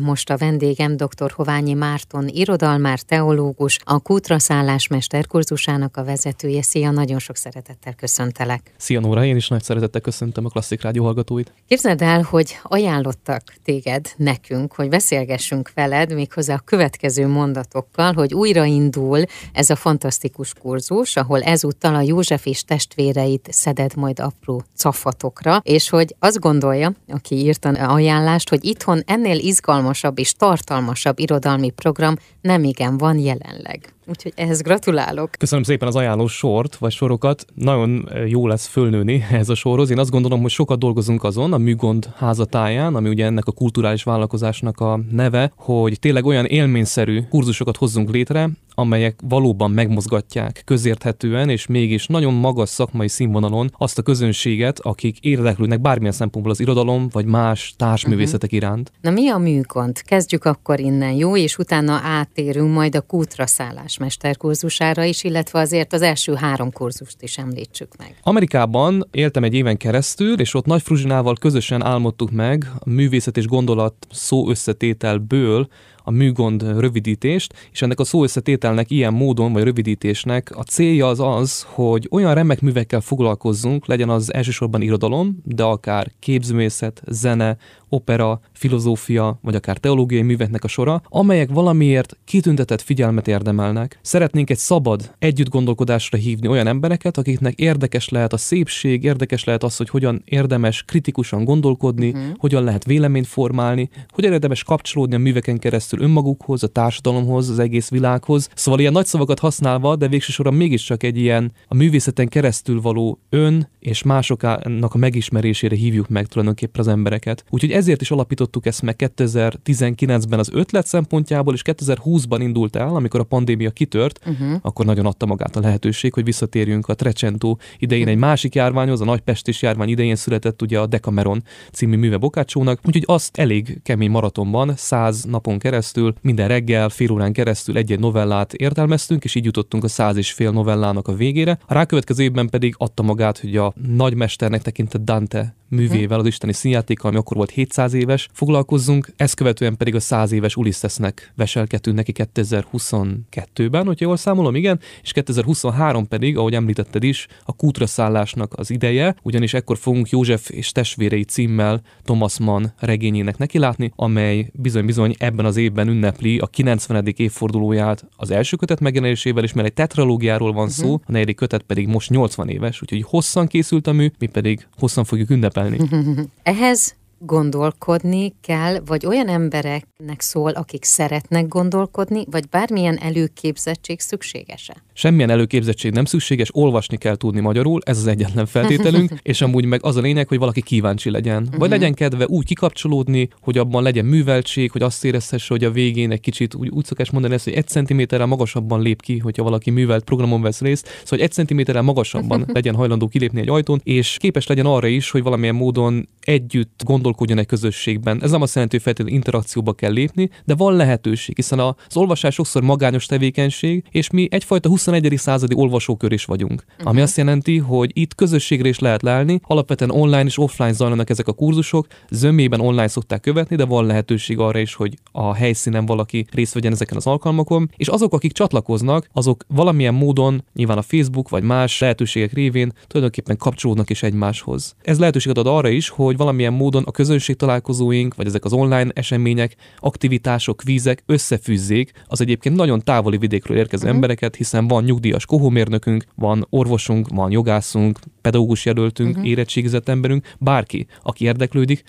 Most a vendégem dr. Hoványi Márton, irodalmár, teológus, a Kútra szállás mesterkurzusának a vezetője. Szia, nagyon sok szeretettel köszöntelek. Szia Nóra, én is nagy szeretettel köszöntöm a Klasszik Rádió hallgatóit. Képzeld el, hogy ajánlottak téged nekünk, hogy beszélgessünk veled, méghozzá a következő mondatokkal, hogy újraindul ez a fantasztikus kurzus, ahol ezúttal a József és testvéreit szeded majd apró cafatokra, és hogy azt gondolja, aki írta ajánlást, hogy itthon ennél izgalmas izgalmasabb és tartalmasabb irodalmi program nem igen van jelenleg. Úgyhogy ehhez gratulálok. Köszönöm szépen az ajánló sort, vagy sorokat. Nagyon jó lesz fölnőni ez a sorhoz. Én azt gondolom, hogy sokat dolgozunk azon, a Műgond házatáján, ami ugye ennek a kulturális vállalkozásnak a neve, hogy tényleg olyan élményszerű kurzusokat hozzunk létre, amelyek valóban megmozgatják közérthetően, és mégis nagyon magas szakmai színvonalon azt a közönséget, akik érdeklődnek bármilyen szempontból az irodalom, vagy más társművészetek uh-huh. iránt. Na mi a műkont? Kezdjük akkor innen, jó? És utána átérünk majd a kútra szállás mesterkurzusára is, illetve azért az első három kurzust is említsük meg. Amerikában éltem egy éven keresztül, és ott Nagy Fruzsinával közösen álmodtuk meg a művészet és gondolat szó összetételből a műgond rövidítést, és ennek a szó összetételnek ilyen módon, vagy rövidítésnek a célja az az, hogy olyan remek művekkel foglalkozzunk, legyen az elsősorban irodalom, de akár képzőmészet, zene, opera, filozófia, vagy akár teológiai műveknek a sora, amelyek valamiért kitüntetett figyelmet érdemelnek. Szeretnénk egy szabad együtt gondolkodásra hívni olyan embereket, akiknek érdekes lehet a szépség, érdekes lehet az, hogy hogyan érdemes kritikusan gondolkodni, uh-huh. hogyan lehet véleményt formálni, hogyan érdemes kapcsolódni a műveken keresztül önmagukhoz, a társadalomhoz, az egész világhoz. Szóval ilyen nagy szavakat használva, de végsősorban mégiscsak egy ilyen a művészeten keresztül való ön és másoknak a megismerésére hívjuk meg tulajdonképpen az embereket. Úgyhogy ezért is alapítottuk ezt meg 2019-ben az ötlet szempontjából, és 2020-ban indult el, amikor a pandémia kitört, uh-huh. akkor nagyon adta magát a lehetőség, hogy visszatérjünk a Trecento idején egy másik járványhoz, a nagypestis járvány idején született ugye a Decameron című műve Bokácsónak, úgyhogy azt elég kemény maratonban, száz napon keresztül, minden reggel, fél órán keresztül egy-egy novellát értelmeztünk, és így jutottunk a száz és fél novellának a végére. A rákövetkező évben pedig adta magát, hogy a nagymesternek tekintett Dante művével, az isteni színjátékkal, ami akkor volt 700 éves, foglalkozzunk, ezt követően pedig a 100 éves Ulisszesznek veselkedünk neki 2022-ben, hogyha jól számolom, igen, és 2023 pedig, ahogy említetted is, a kútra szállásnak az ideje, ugyanis ekkor fogunk József és testvérei címmel Thomas Mann regényének nekilátni, amely bizony-bizony ebben az évben ünnepli a 90. évfordulóját az első kötet megjelenésével, és mert egy tetralógiáról van szó, uh-huh. a negyedik kötet pedig most 80 éves, úgyhogy hosszan készült a mű, mi pedig hosszan fogjuk ünnepelni szerepelni. Ehhez gondolkodni kell, vagy olyan embereknek szól, akik szeretnek gondolkodni, vagy bármilyen előképzettség szükséges-e? Semmilyen előképzettség nem szükséges, olvasni kell tudni magyarul, ez az egyetlen feltételünk, és amúgy meg az a lényeg, hogy valaki kíváncsi legyen. Vagy uh-huh. legyen kedve úgy kikapcsolódni, hogy abban legyen műveltség, hogy azt érezhesse, hogy a végén egy kicsit úgy, úgy szokás mondani ezt, hogy egy centiméterrel magasabban lép ki, hogyha valaki művelt programon vesz részt, szóval hogy egy centiméterrel magasabban legyen hajlandó kilépni egy ajtón, és képes legyen arra is, hogy valamilyen módon együtt gondolkodjon egy közösségben. Ez nem azt jelenti, hogy feltétlenül interakcióba kell lépni, de van lehetőség, hiszen az olvasás sokszor magányos tevékenység, és mi egyfajta 21. századi olvasókör is vagyunk. Uh-huh. Ami azt jelenti, hogy itt közösségre is lehet lelni, alapvetően online és offline zajlanak ezek a kurzusok, zömében online szokták követni, de van lehetőség arra is, hogy a helyszínen valaki részt vegyen ezeken az alkalmakon, és azok, akik csatlakoznak, azok valamilyen módon, nyilván a Facebook vagy más lehetőségek révén tulajdonképpen kapcsolódnak is egymáshoz. Ez lehetőséget ad arra is, hogy valamilyen módon a közönség találkozóink, vagy ezek az online események, aktivitások, vízek összefűzzék az egyébként nagyon távoli vidékről érkező uh-huh. embereket, hiszen van nyugdíjas kohómérnökünk, van orvosunk, van jogászunk, pedagógus jelöltünk, uh-huh. érettségizett emberünk, bárki, aki érdeklődik,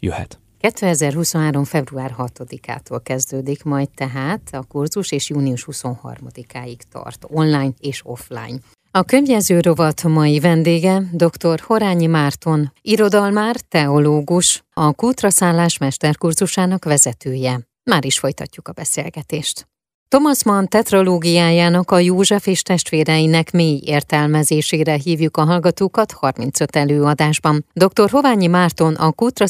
jöhet. 2023. február 6-ától kezdődik majd tehát a kurzus, és június 23-áig tart, online és offline. A könyvjező rovat mai vendége dr. Horányi Márton, irodalmár, teológus, a Kútraszállás mesterkurzusának vezetője. Már is folytatjuk a beszélgetést. Thomas Mann tetralógiájának a József és testvéreinek mély értelmezésére hívjuk a hallgatókat 35 előadásban. Dr. Hoványi Márton a Kútra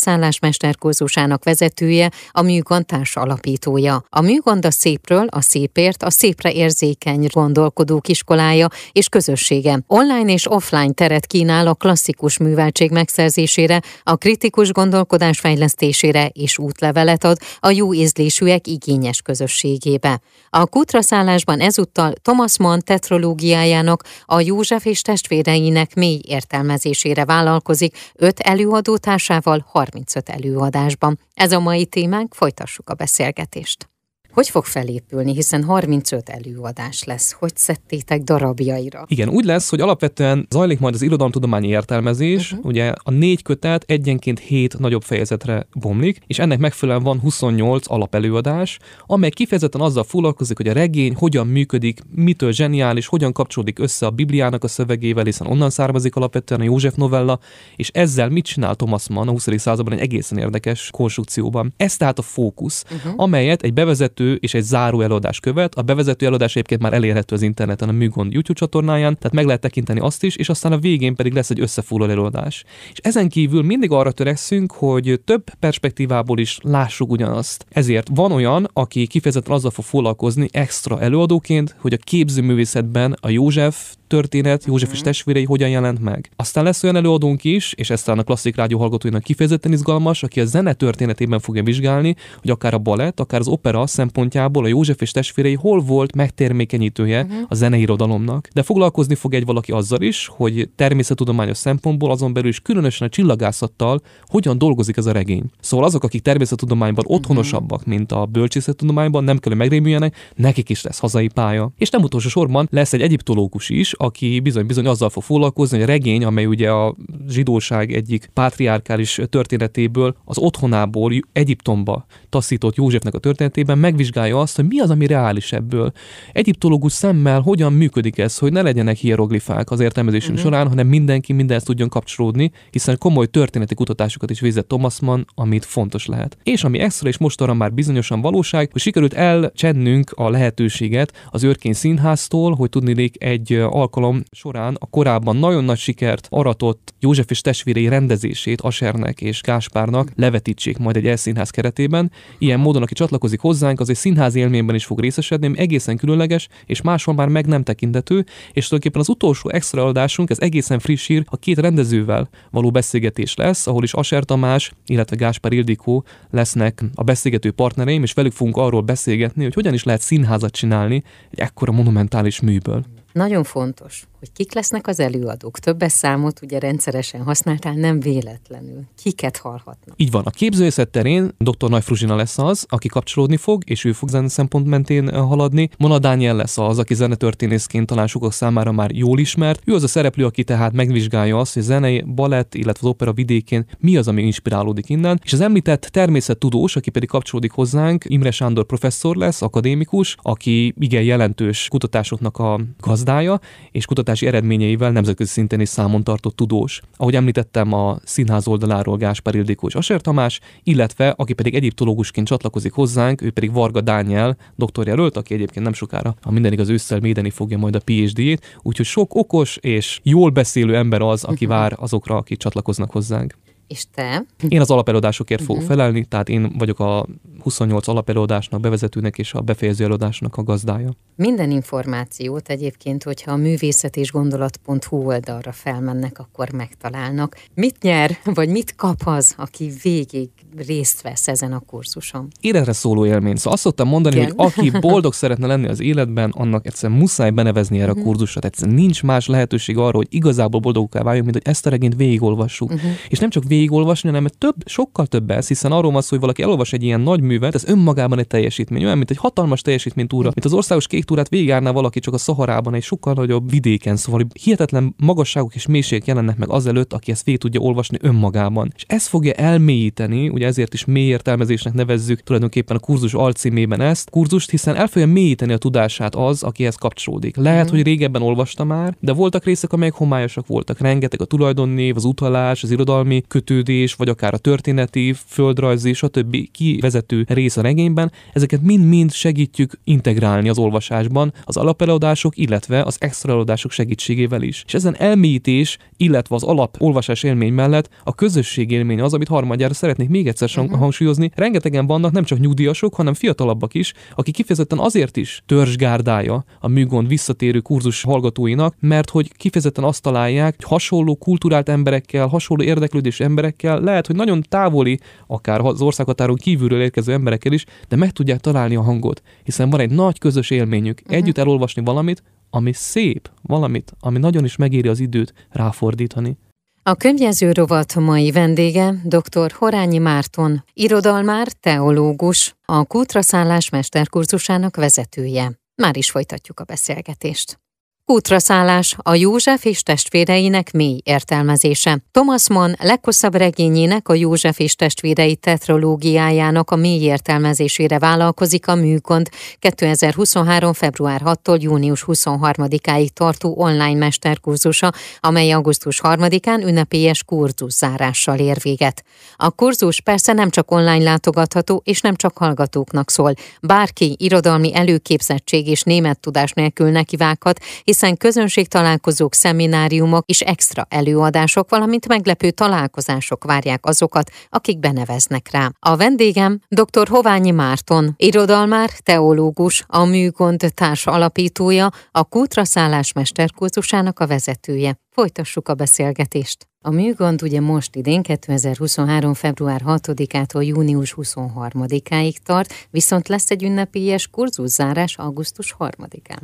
kurzusának vezetője, a műgond alapítója. A műgond a szépről, a szépért, a szépre érzékeny gondolkodók iskolája és közössége. Online és offline teret kínál a klasszikus műveltség megszerzésére, a kritikus gondolkodás fejlesztésére és útlevelet ad a jó ízlésűek igényes közösségébe. A kutraszállásban ezúttal Thomas Mann tetrológiájának, a József és testvéreinek mély értelmezésére vállalkozik öt előadótársával 35 előadásban. Ez a mai témánk, folytassuk a beszélgetést. Hogy fog felépülni, hiszen 35 előadás lesz. Hogy szedtétek darabjaira? Igen, úgy lesz, hogy alapvetően zajlik majd az irodalomtudományi értelmezés, uh-huh. ugye a négy kötet egyenként hét nagyobb fejezetre bomlik, és ennek megfelelően van 28 alapelőadás, amely kifejezetten azzal foglalkozik, hogy a regény hogyan működik, mitől zseniális, hogyan kapcsolódik össze a Bibliának a szövegével, hiszen onnan származik alapvetően a József novella, és ezzel mit csinál Thomas Mann a 20. században egy egészen érdekes konstrukcióban. Ez tehát a fókusz, uh-huh. amelyet egy bevezető bevezető és egy záró előadás követ. A bevezető előadás egyébként már elérhető az interneten a Műgond YouTube csatornáján, tehát meg lehet tekinteni azt is, és aztán a végén pedig lesz egy összefoglaló előadás. És ezen kívül mindig arra törekszünk, hogy több perspektívából is lássuk ugyanazt. Ezért van olyan, aki kifejezetten azzal fog foglalkozni extra előadóként, hogy a képzőművészetben a József történet, József és mhm. testvérei hogyan jelent meg. Aztán lesz olyan előadónk is, és ez talán a klasszik rádió hallgatóinak kifejezetten izgalmas, aki a zene történetében fogja vizsgálni, hogy akár a balett, akár az opera szempontjából a József és testvérei hol volt megtermékenyítője uh-huh. a zeneirodalomnak. De foglalkozni fog egy valaki azzal is, hogy természettudományos szempontból azon belül is különösen a csillagászattal hogyan dolgozik ez a regény. Szóval azok, akik természettudományban mhm. otthonosabbak, mint a bölcsészettudományban, nem kell, megrémüljenek, nekik is lesz hazai pálya. És nem utolsó sorban lesz egy egyiptológus is, aki bizony-bizony azzal fog foglalkozni, hogy a regény, amely ugye a zsidóság egyik pátriárkális történetéből, az otthonából Egyiptomba taszított Józsefnek a történetében megvizsgálja azt, hogy mi az, ami reális ebből. Egyiptológus szemmel hogyan működik ez, hogy ne legyenek hieroglifák az értelmezésünk uh-huh. során, hanem mindenki mindenhez tudjon kapcsolódni, hiszen komoly történeti kutatásokat is végzett Thomas Mann, amit fontos lehet. És ami extra és mostanra már bizonyosan valóság, hogy sikerült elcsennünk a lehetőséget az őrkény színháztól, hogy tudnék egy alkalom során a korábban nagyon nagy sikert aratott József és testvérei rendezését Asernek és Gáspárnak levetítsék majd egy elszínház keretében. Ilyen módon, aki csatlakozik hozzánk, az egy színház élményben is fog részesedni, egészen különleges, és máshol már meg nem tekintető, és tulajdonképpen az utolsó extra adásunk, ez egészen friss hír, a két rendezővel való beszélgetés lesz, ahol is Aser Tamás, illetve Gáspár Ildikó lesznek a beszélgető partnereim, és velük fogunk arról beszélgetni, hogy hogyan is lehet színházat csinálni egy ekkora monumentális műből. Nagyon fontos, hogy kik lesznek az előadók. Többes számot ugye rendszeresen használtál, nem véletlenül. Kiket hallhatnak? Így van. A képzőészet terén dr. Nagy Fruzsina lesz az, aki kapcsolódni fog, és ő fog zene szempont mentén haladni. Mona Dániel lesz az, aki zenetörténészként talán sokak számára már jól ismert. Ő az a szereplő, aki tehát megvizsgálja azt, hogy zenei, balett, illetve az opera vidékén mi az, ami inspirálódik innen. És az említett természettudós, aki pedig kapcsolódik hozzánk, Imre Sándor professzor lesz, akadémikus, aki igen jelentős kutatásoknak a gazdája, és kutatás kutatási eredményeivel nemzetközi szinten is számon tartott tudós. Ahogy említettem, a színház oldaláról Gáspár Ildikó és Aser Tamás, illetve aki pedig egyiptológusként csatlakozik hozzánk, ő pedig Varga Dániel, doktorjelölt, aki egyébként nem sokára, a minden igaz ősszel védeni fogja majd a PhD-jét, úgyhogy sok okos és jól beszélő ember az, aki mhm. vár azokra, akik csatlakoznak hozzánk. És te? Én az alapelőadásokért uh-huh. fogok felelni, tehát én vagyok a 28 alapelőadásnak, bevezetőnek és a befejező előadásnak a gazdája. Minden információt egyébként, hogyha a művészet és gondolat.hu oldalra felmennek, akkor megtalálnak. Mit nyer, vagy mit kap az, aki végig részt vesz ezen a kurzuson? Életre szóló élmény. Szóval azt szoktam mondani, Igen. hogy aki boldog szeretne lenni az életben, annak egyszerűen muszáj benevezni erre uh-huh. a mhm. kurzusra. Egyszerűen nincs más lehetőség arra, hogy igazából boldogká váljunk, mint hogy ezt a regényt végigolvassuk. Uh-huh. És nem csak végigolvasni, hanem több, sokkal több ez, hiszen arról van szó, hogy valaki elolvas egy ilyen nagy művet, ez önmagában egy teljesítmény, olyan, mint egy hatalmas teljesítmény túra, mint az országos kék túrát végigjárná valaki csak a Szaharában, egy sokkal nagyobb vidéken, szóval hihetetlen magasságok és mélységek jelennek meg azelőtt, aki ezt végig tudja olvasni önmagában. És ez fogja elmélyíteni, ugye ezért is mély értelmezésnek nevezzük tulajdonképpen a kurzus alcímében ezt, kurzust, hiszen el fogja mélyíteni a tudását az, akihez kapcsolódik. Lehet, mm. hogy régebben olvasta már, de voltak részek, amelyek homályosak voltak. Rengeteg a tulajdonnév, az utalás, az irodalmi köt kötődés, vagy akár a történeti, földrajzi, stb. kivezető rész a regényben, ezeket mind-mind segítjük integrálni az olvasásban, az alapelőadások, illetve az extra segítségével is. És ezen elmélyítés, illetve az alap olvasás élmény mellett a közösség élmény az, amit harmadjára szeretnék még egyszer uh-huh. hangsúlyozni. Rengetegen vannak, nem csak nyugdíjasok, hanem fiatalabbak is, akik kifejezetten azért is törzsgárdája a műgond visszatérő kurzus hallgatóinak, mert hogy kifejezetten azt találják, hogy hasonló kulturált emberekkel, hasonló érdeklődés emberekkel, lehet, hogy nagyon távoli, akár az országhatáron kívülről érkező emberekkel is, de meg tudják találni a hangot, hiszen van egy nagy közös élményük, uh-huh. együtt elolvasni valamit, ami szép, valamit, ami nagyon is megéri az időt ráfordítani. A könyvjelző rovat mai vendége dr. Horányi Márton, irodalmár, teológus, a Kútraszállás mesterkurzusának vezetője. Már is folytatjuk a beszélgetést. Útraszállás a József és testvéreinek mély értelmezése. Thomas Mann leghosszabb regényének a József és testvérei tetrológiájának a mély értelmezésére vállalkozik a műkont 2023. február 6-tól június 23-áig tartó online mesterkurzusa, amely augusztus 3-án ünnepélyes zárással ér véget. A kurzus persze nem csak online látogatható és nem csak hallgatóknak szól. Bárki irodalmi előképzettség és német tudás nélkül nekivághat, hiszen közönségtalálkozók, szemináriumok és extra előadások, valamint meglepő találkozások várják azokat, akik beneveznek rá. A vendégem dr. Hoványi Márton, irodalmár, teológus, a Műgond társ alapítója, a Kútraszállás mesterkurzusának a vezetője. Folytassuk a beszélgetést. A műgond ugye most idén 2023. február 6-ától június 23-áig tart, viszont lesz egy ünnepélyes kurzuszárás augusztus 3-án.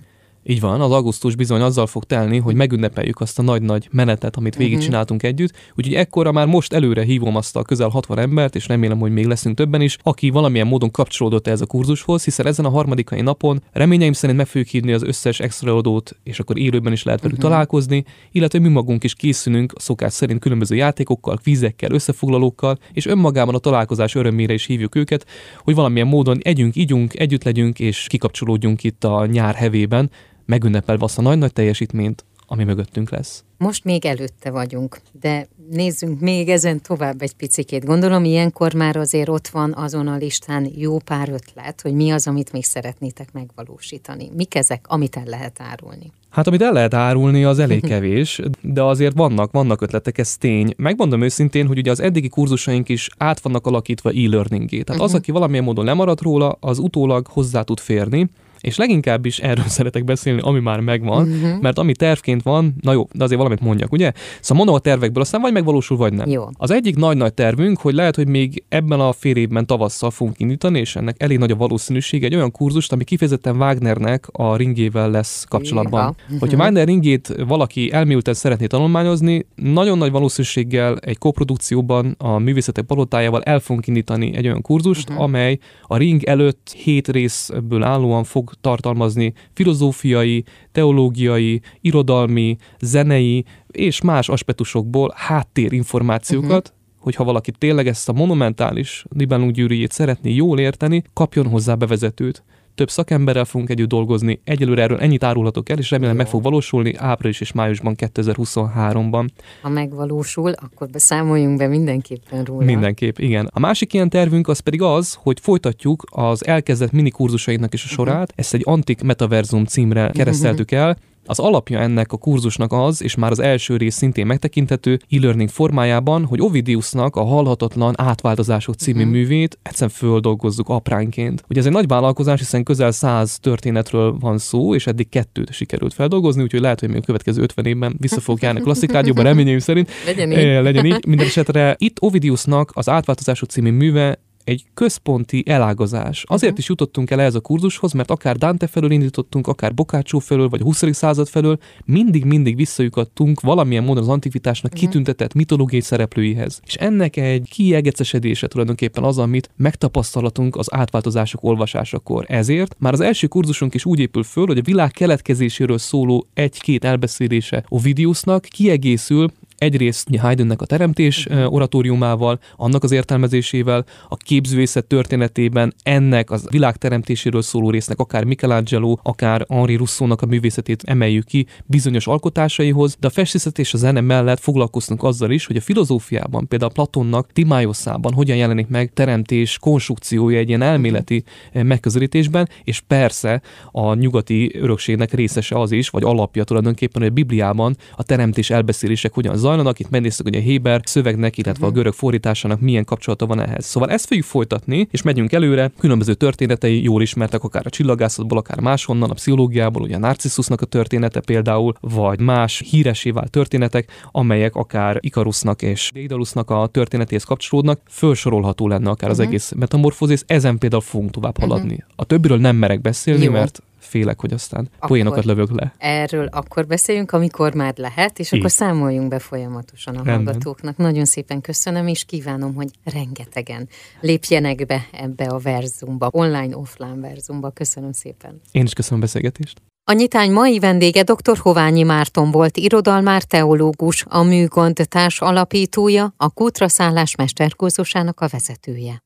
Így van, az augusztus bizony azzal fog telni, hogy megünnepeljük azt a nagy-nagy menetet, amit végigcsináltunk uh-huh. együtt. Úgyhogy ekkora már most előre hívom azt a közel 60 embert, és remélem, hogy még leszünk többen is, aki valamilyen módon kapcsolódott ez a kurzushoz, hiszen ezen a harmadikai napon reményeim szerint meg fogjuk hívni az összes extraadót, és akkor élőben is lehet velük uh-huh. találkozni, illetve mi magunk is készülünk a szokás szerint különböző játékokkal, kvízekkel, összefoglalókkal, és önmagában a találkozás örömére is hívjuk őket, hogy valamilyen módon együnk, ígyunk, együtt legyünk, és kikapcsolódjunk itt a nyár hevében, megünnepelve azt a nagy-nagy teljesítményt, ami mögöttünk lesz. Most még előtte vagyunk, de nézzünk még ezen tovább egy picikét. Gondolom, ilyenkor már azért ott van azon a listán jó pár ötlet, hogy mi az, amit még szeretnétek megvalósítani. Mik ezek, amit el lehet árulni? Hát amit el lehet árulni, az elég kevés, de azért vannak, vannak ötletek, ez tény. Megmondom őszintén, hogy ugye az eddigi kurzusaink is át vannak alakítva e-learningé. Tehát uh-huh. az, aki valamilyen módon lemaradt róla, az utólag hozzá tud férni, és leginkább is erről szeretek beszélni, ami már megvan, uh-huh. mert ami tervként van, na jó, de azért valamit mondjak, ugye? Szóval mondom a tervekből, aztán vagy megvalósul, vagy nem. Jó. Az egyik nagy-nagy tervünk, hogy lehet, hogy még ebben a fél évben tavasszal fogunk indítani, és ennek elég nagy a valószínűség egy olyan kurzust, ami kifejezetten Wagnernek a ringével lesz kapcsolatban. Uh-huh. Hogyha Wagner ringét valaki elmélyülten szeretné tanulmányozni, nagyon nagy valószínűséggel egy koprodukcióban a művészetek palotájával el fogunk indítani egy olyan kurzust, uh-huh. amely a ring előtt hét részből állóan fog tartalmazni filozófiai, teológiai, irodalmi, zenei és más aspektusokból háttérinformációkat, uh-huh hogyha valaki tényleg ezt a monumentális Nibelung gyűrűjét szeretné jól érteni, kapjon hozzá bevezetőt több szakemberrel fogunk együtt dolgozni. Egyelőre erről ennyit árulhatok el, és remélem Jó. meg fog valósulni április és májusban 2023-ban. Ha megvalósul, akkor beszámoljunk be mindenképpen róla. Mindenképp, igen. A másik ilyen tervünk az pedig az, hogy folytatjuk az elkezdett mini kurzusainknak is a sorát. Uh-huh. Ezt egy Antik Metaverzum címre kereszteltük el. Az alapja ennek a kurzusnak az, és már az első rész szintén megtekinthető, e-learning formájában, hogy Ovidiusnak a Halhatatlan Átváltozások című uh-huh. művét egyszerűen földolgozzuk apránként. Ugye ez egy nagy vállalkozás, hiszen közel száz történetről van szó, és eddig kettőt sikerült feldolgozni, úgyhogy lehet, hogy még a következő 50 évben vissza fog járni a klasszik rádióban, reményeim szerint. Legyen így. E, legyen így. Minden esetre itt Ovidiusnak az Átváltozások című műve egy központi elágazás. Azért uh-huh. is jutottunk el ehhez a kurzushoz, mert akár Dante felől indítottunk, akár Boccaccio felől, vagy a 20. század felől, mindig-mindig visszajukadtunk valamilyen módon az antikvitásnak uh-huh. kitüntetett mitológiai szereplőihez. És ennek egy kiegecesedése tulajdonképpen az, amit megtapasztalatunk az átváltozások olvasásakor. Ezért már az első kurzusunk is úgy épül föl, hogy a világ keletkezéséről szóló egy-két elbeszélése Ovidiusnak kiegészül Egyrészt Haydnnek a teremtés oratóriumával, annak az értelmezésével, a képzőészet történetében ennek az világ teremtéséről szóló résznek akár Michelangelo, akár Henri Rousseau-nak a művészetét emeljük ki bizonyos alkotásaihoz, de a festészet és a zene mellett foglalkoztunk azzal is, hogy a filozófiában, például Platonnak Timáoszában hogyan jelenik meg teremtés konstrukciója egy ilyen elméleti megközelítésben, és persze a nyugati örökségnek részese az is, vagy alapja tulajdonképpen, hogy a Bibliában a teremtés elbeszélések hogyan zajlanak. Itt megnéztük, hogy a Héber szövegnek, illetve a mhm. görög fordításának milyen kapcsolata van ehhez. Szóval ezt fogjuk folytatni, és megyünk előre. Különböző történetei jól ismertek, akár a csillagászatból, akár máshonnan, a pszichológiából, ugye a Narcisszusnak a története például, vagy más híresé vált történetek, amelyek akár Ikarusznak és Dédalusznak a történetéhez kapcsolódnak, felsorolható lenne akár uh-huh. az mhm. egész metamorfózis, ezen például fogunk tovább uh-huh. haladni. A többiről nem merek beszélni, Jó. mert félek, hogy aztán akkor poénokat lövök le. Erről akkor beszéljünk, amikor már lehet, és Így. akkor számoljunk be folyamatosan a Rendben. hallgatóknak. Nagyon szépen köszönöm, és kívánom, hogy rengetegen lépjenek be ebbe a verzumba, online-offline verzumba. Köszönöm szépen. Én is köszönöm a beszélgetést. A nyitány mai vendége dr. Hoványi Márton volt, irodalmár, teológus, a műgond társ alapítója, a Kútra szállás mesterkurzusának a vezetője.